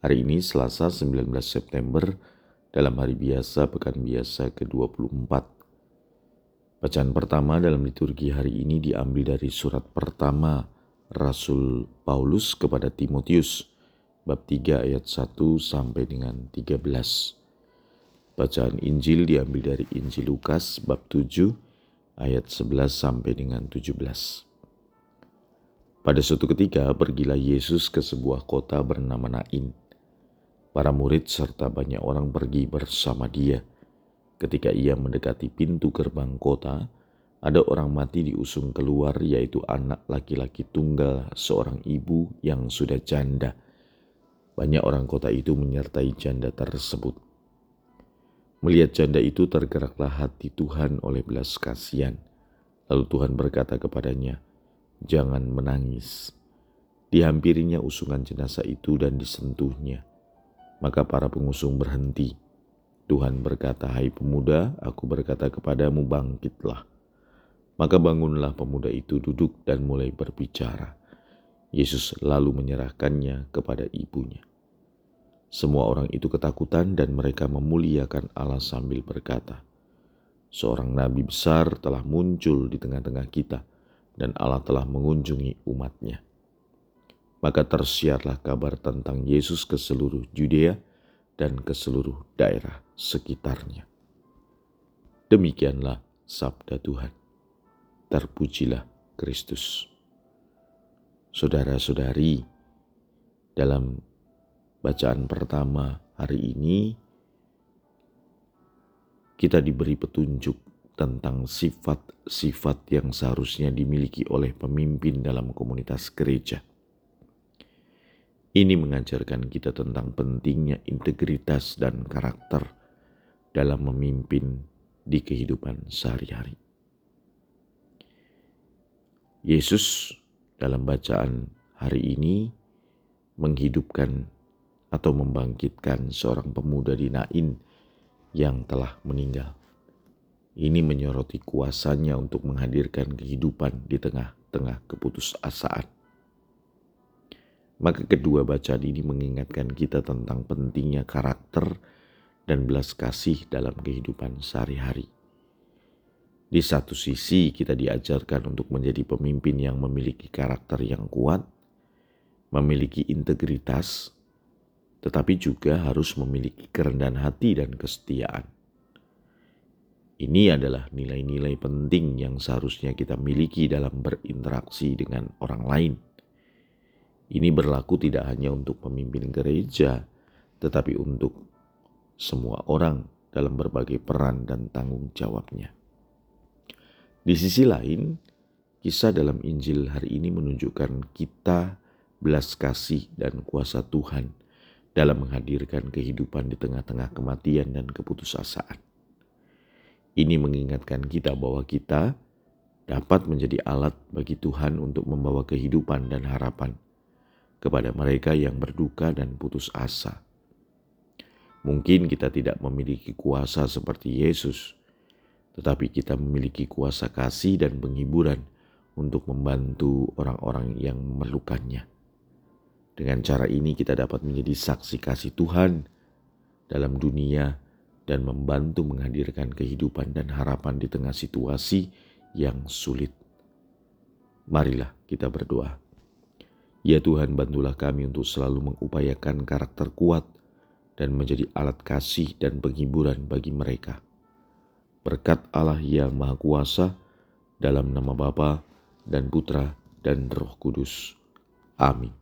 Hari ini Selasa 19 September dalam hari biasa pekan biasa ke-24. Bacaan pertama dalam liturgi hari ini diambil dari surat pertama Rasul Paulus kepada Timotius bab 3 ayat 1 sampai dengan 13. Bacaan Injil diambil dari Injil Lukas bab 7 ayat 11 sampai dengan 17. Pada suatu ketika pergilah Yesus ke sebuah kota bernama Nain Para murid serta banyak orang pergi bersama dia. Ketika ia mendekati pintu gerbang kota, ada orang mati diusung keluar, yaitu anak laki-laki tunggal seorang ibu yang sudah janda. Banyak orang kota itu menyertai janda tersebut. Melihat janda itu, tergeraklah hati Tuhan oleh belas kasihan. Lalu Tuhan berkata kepadanya, "Jangan menangis." Dihampirinya usungan jenazah itu dan disentuhnya. Maka para pengusung berhenti. Tuhan berkata, "Hai pemuda, aku berkata kepadamu, bangkitlah." Maka bangunlah pemuda itu duduk dan mulai berbicara. Yesus lalu menyerahkannya kepada ibunya. Semua orang itu ketakutan dan mereka memuliakan Allah sambil berkata, "Seorang nabi besar telah muncul di tengah-tengah kita, dan Allah telah mengunjungi umatnya." Maka tersiarlah kabar tentang Yesus ke seluruh Judea dan ke seluruh daerah sekitarnya. Demikianlah sabda Tuhan. Terpujilah Kristus. Saudara-saudari, dalam bacaan pertama hari ini kita diberi petunjuk tentang sifat-sifat yang seharusnya dimiliki oleh pemimpin dalam komunitas gereja. Ini mengajarkan kita tentang pentingnya integritas dan karakter dalam memimpin di kehidupan sehari-hari. Yesus dalam bacaan hari ini menghidupkan atau membangkitkan seorang pemuda di Nain yang telah meninggal. Ini menyoroti kuasanya untuk menghadirkan kehidupan di tengah-tengah keputusasaan. Maka kedua bacaan ini mengingatkan kita tentang pentingnya karakter dan belas kasih dalam kehidupan sehari-hari. Di satu sisi kita diajarkan untuk menjadi pemimpin yang memiliki karakter yang kuat, memiliki integritas, tetapi juga harus memiliki kerendahan hati dan kesetiaan. Ini adalah nilai-nilai penting yang seharusnya kita miliki dalam berinteraksi dengan orang lain ini berlaku tidak hanya untuk pemimpin gereja, tetapi untuk semua orang dalam berbagai peran dan tanggung jawabnya. Di sisi lain, kisah dalam Injil hari ini menunjukkan kita belas kasih dan kuasa Tuhan dalam menghadirkan kehidupan di tengah-tengah kematian dan keputusasaan. Ini mengingatkan kita bahwa kita dapat menjadi alat bagi Tuhan untuk membawa kehidupan dan harapan kepada mereka yang berduka dan putus asa. Mungkin kita tidak memiliki kuasa seperti Yesus, tetapi kita memiliki kuasa kasih dan penghiburan untuk membantu orang-orang yang memerlukannya. Dengan cara ini, kita dapat menjadi saksi kasih Tuhan dalam dunia dan membantu menghadirkan kehidupan dan harapan di tengah situasi yang sulit. Marilah kita berdoa. Ya Tuhan, bantulah kami untuk selalu mengupayakan karakter kuat dan menjadi alat kasih dan penghiburan bagi mereka. Berkat Allah yang Maha Kuasa, dalam nama Bapa dan Putra dan Roh Kudus. Amin.